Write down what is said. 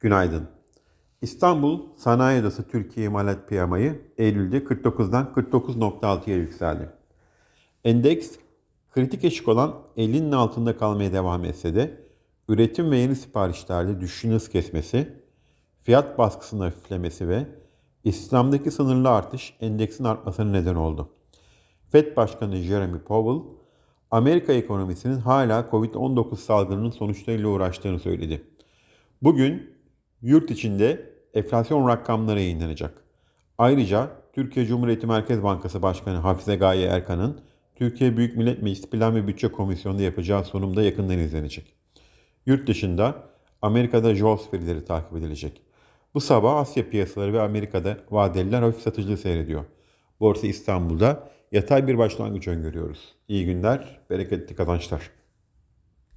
Günaydın. İstanbul Sanayi Odası Türkiye İmalat Piyamayı Eylül'de 49'dan 49.6'ya yükseldi. Endeks kritik eşik olan 50'nin altında kalmaya devam etse de üretim ve yeni siparişlerde düşüşün hız kesmesi, fiyat baskısının hafiflemesi ve İslam'daki sınırlı artış endeksin artmasına neden oldu. FED Başkanı Jeremy Powell, Amerika ekonomisinin hala Covid-19 salgınının sonuçlarıyla uğraştığını söyledi. Bugün yurt içinde enflasyon rakamları yayınlanacak. Ayrıca Türkiye Cumhuriyeti Merkez Bankası Başkanı Hafize Gaye Erkan'ın Türkiye Büyük Millet Meclisi Plan ve Bütçe Komisyonu'nda yapacağı sunumda yakından izlenecek. Yurt dışında Amerika'da JOLTS verileri takip edilecek. Bu sabah Asya piyasaları ve Amerika'da vadeliler hafif satıcılığı seyrediyor. Borsa İstanbul'da yatay bir başlangıç öngörüyoruz. İyi günler, bereketli kazançlar.